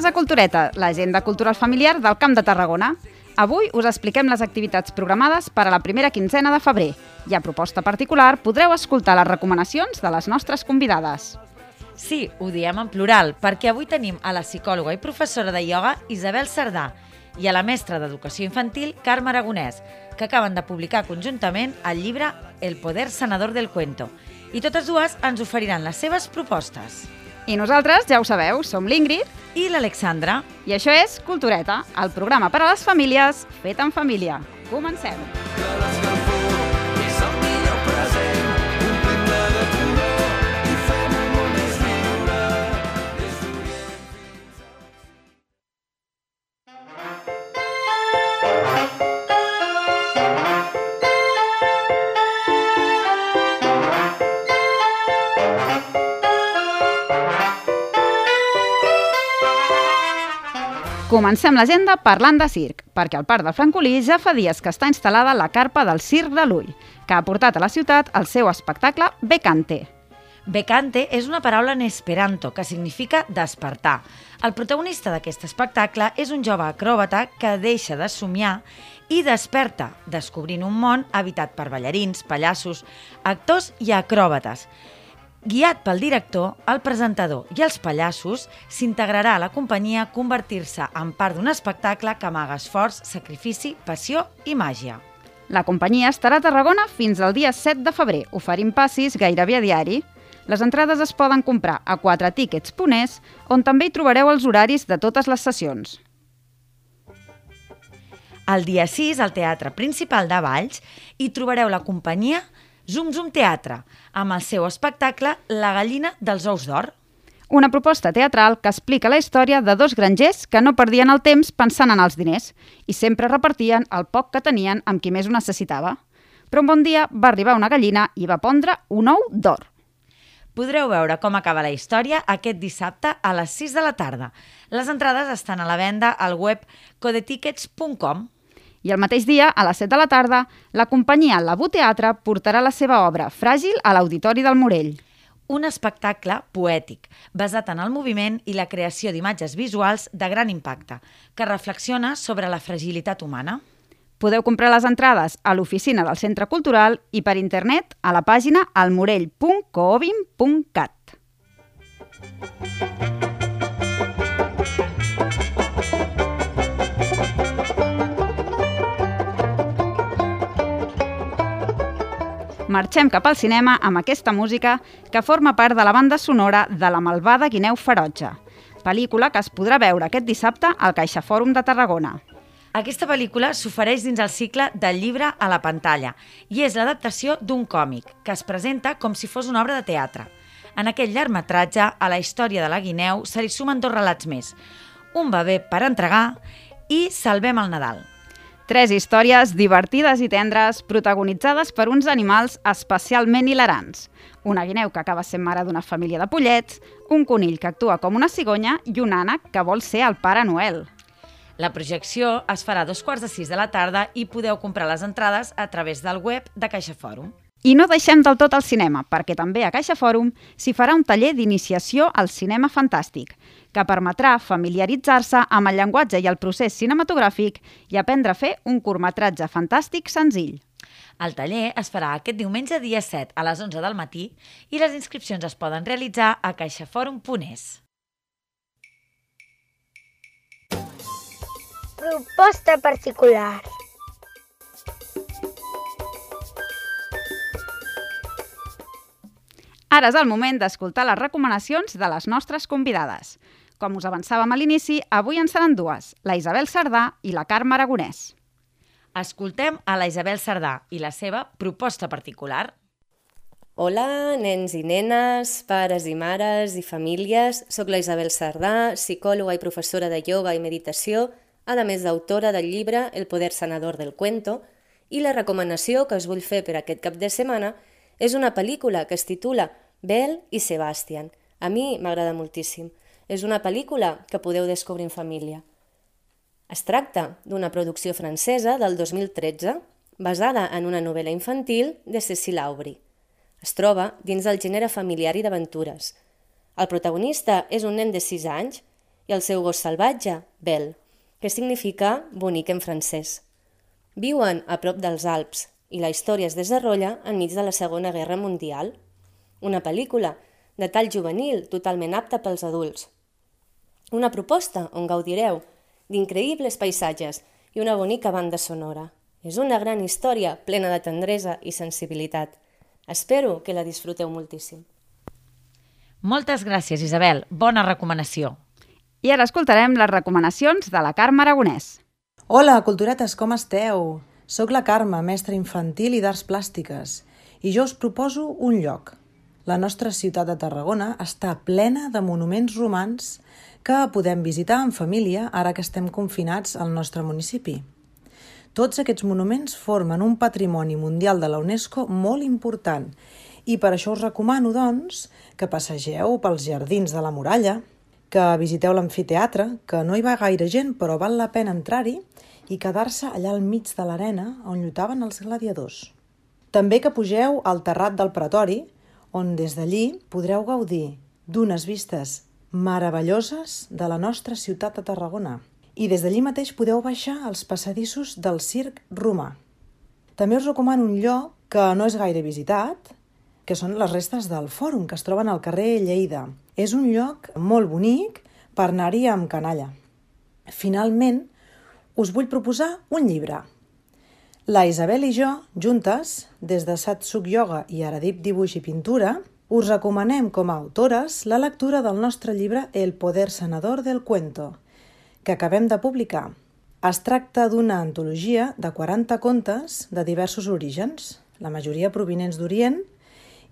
Benvingudes a Cultureta, l'agenda cultural familiar del Camp de Tarragona. Avui us expliquem les activitats programades per a la primera quinzena de febrer i a proposta particular podreu escoltar les recomanacions de les nostres convidades. Sí, ho diem en plural, perquè avui tenim a la psicòloga i professora de ioga Isabel Cerdà i a la mestra d'educació infantil Carme Aragonès, que acaben de publicar conjuntament el llibre El poder sanador del cuento. I totes dues ens oferiran les seves propostes. I nosaltres, ja ho sabeu, som l'Ingrid I l'Alexandra. i això és Cultureta, el programa per a les famílies fet en família. Comencem! És Comencem l'agenda parlant de circ, perquè al Parc del Francolí ja fa dies que està instal·lada la carpa del Circ de l'Ull, que ha portat a la ciutat el seu espectacle Becante. Becante és una paraula en esperanto que significa despertar. El protagonista d'aquest espectacle és un jove acròbata que deixa de somiar i desperta, descobrint un món habitat per ballarins, pallassos, actors i acròbates. Guiat pel director, el presentador i els pallassos, s'integrarà a la companyia a convertir-se en part d'un espectacle que amaga esforç, sacrifici, passió i màgia. La companyia estarà a Tarragona fins al dia 7 de febrer, oferint passis gairebé a diari. Les entrades es poden comprar a 4tickets.es, on també hi trobareu els horaris de totes les sessions. El dia 6, al Teatre Principal de Valls, hi trobareu la companyia Zum Zum Teatre, amb el seu espectacle La gallina dels ous d'or. Una proposta teatral que explica la història de dos grangers que no perdien el temps pensant en els diners i sempre repartien el poc que tenien amb qui més ho necessitava. Però un bon dia va arribar una gallina i va pondre un ou d'or. Podreu veure com acaba la història aquest dissabte a les 6 de la tarda. Les entrades estan a la venda al web codetickets.com. I el mateix dia, a les 7 de la tarda, la companyia Labu Teatre portarà la seva obra Fràgil a l'Auditori del Morell. Un espectacle poètic, basat en el moviment i la creació d'imatges visuals de gran impacte, que reflexiona sobre la fragilitat humana. Podeu comprar les entrades a l'oficina del Centre Cultural i per internet a la pàgina almorell.coobin.cat. Marxem cap al cinema amb aquesta música que forma part de la banda sonora de La malvada guineu ferotge, pel·lícula que es podrà veure aquest dissabte al Caixa Fòrum de Tarragona. Aquesta pel·lícula s'ofereix dins el cicle del llibre a la pantalla i és l'adaptació d'un còmic que es presenta com si fos una obra de teatre. En aquest llargmetratge, a la història de la guineu se li sumen dos relats més. Un bebè per entregar i Salvem el Nadal. Tres històries divertides i tendres protagonitzades per uns animals especialment hilarants. Una guineu que acaba sent mare d'una família de pollets, un conill que actua com una cigonya i un ànec que vol ser el Pare Noel. La projecció es farà a dos quarts de sis de la tarda i podeu comprar les entrades a través del web de Caixa Fòrum. I no deixem del tot el cinema, perquè també a Caixa Fòrum s'hi farà un taller d'iniciació al cinema fantàstic, que permetrà familiaritzar-se amb el llenguatge i el procés cinematogràfic i aprendre a fer un curtmetratge fantàstic senzill. El taller es farà aquest diumenge dia 7 a les 11 del matí i les inscripcions es poden realitzar a caixaforum.es. Proposta particular. Ara és el moment d'escoltar les recomanacions de les nostres convidades. Com us avançàvem a l'inici, avui en seran dues, la Isabel Cerdà i la Carme Aragonès. Escoltem a la Isabel Cerdà i la seva proposta particular. Hola, nens i nenes, pares i mares i famílies. Soc la Isabel Cerdà, psicòloga i professora de ioga i meditació, a més d'autora del llibre El poder sanador del cuento, i la recomanació que us vull fer per aquest cap de setmana és una pel·lícula que es titula Belle i Sebastian. A mi m'agrada moltíssim. És una pel·lícula que podeu descobrir en família. Es tracta d'una producció francesa del 2013 basada en una novel·la infantil de Cecil Aubry. Es troba dins del gènere familiar i d'aventures. El protagonista és un nen de 6 anys i el seu gos salvatge, Belle, que significa bonic en francès. Viuen a prop dels Alps i la història es desenrotlla enmig de la Segona Guerra Mundial. Una pel·lícula de tall juvenil totalment apta pels adults. Una proposta on gaudireu d'increïbles paisatges i una bonica banda sonora. És una gran història plena de tendresa i sensibilitat. Espero que la disfruteu moltíssim. Moltes gràcies, Isabel. Bona recomanació. I ara escoltarem les recomanacions de la Carme Aragonès. Hola, culturetes, com esteu? Soc la Carme, mestra infantil i d'arts plàstiques, i jo us proposo un lloc. La nostra ciutat de Tarragona està plena de monuments romans que podem visitar en família ara que estem confinats al nostre municipi. Tots aquests monuments formen un patrimoni mundial de la UNESCO molt important i per això us recomano, doncs, que passegeu pels jardins de la muralla, que visiteu l'amfiteatre, que no hi va gaire gent però val la pena entrar-hi, i quedar-se allà al mig de l'arena on lluitaven els gladiadors. També que pugeu al terrat del Pretori, on des d'allí podreu gaudir d'unes vistes meravelloses de la nostra ciutat de Tarragona. I des d'allí mateix podeu baixar als passadissos del circ romà. També us recomano un lloc que no és gaire visitat, que són les restes del fòrum que es troben al carrer Lleida. És un lloc molt bonic per anar-hi amb canalla. Finalment, us vull proposar un llibre. La Isabel i jo, juntes, des de Satsuk Yoga i Aradip Dibuix i Pintura, us recomanem com a autores la lectura del nostre llibre El poder sanador del cuento, que acabem de publicar. Es tracta d'una antologia de 40 contes de diversos orígens, la majoria provinents d'Orient,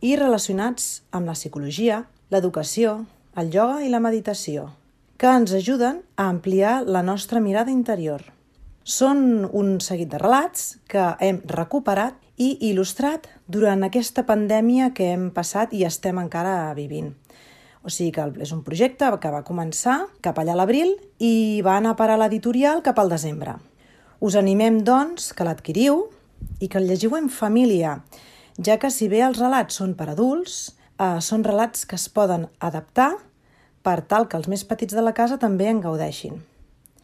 i relacionats amb la psicologia, l'educació, el ioga i la meditació, que ens ajuden a ampliar la nostra mirada interior. Són un seguit de relats que hem recuperat i il·lustrat durant aquesta pandèmia que hem passat i estem encara vivint. O sigui que és un projecte que va començar cap allà a l'abril i va anar a parar l'editorial cap al desembre. Us animem, doncs, que l'adquiriu i que el llegiu en família, ja que si bé els relats són per adults, eh, són relats que es poden adaptar per tal que els més petits de la casa també en gaudeixin.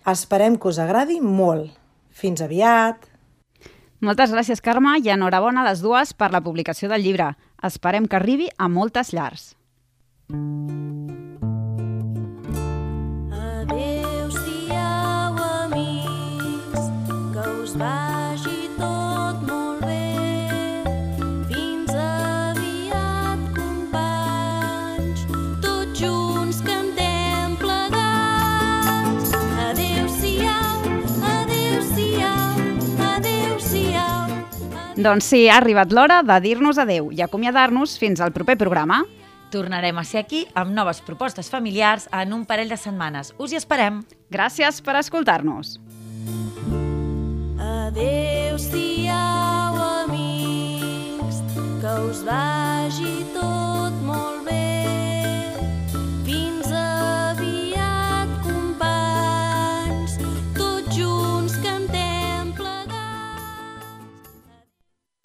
Esperem que us agradi molt. Fins aviat! Moltes gràcies, Carme, i enhorabona a les dues per la publicació del llibre. Esperem que arribi a moltes llars. Adéu-siau, amics, que us vagi Doncs sí, ha arribat l'hora de dir-nos adeu i acomiadar-nos fins al proper programa. Tornarem a ser aquí amb noves propostes familiars en un parell de setmanes. Us hi esperem! Gràcies per escoltar-nos. Adéu-siau, amics, que us vagi tot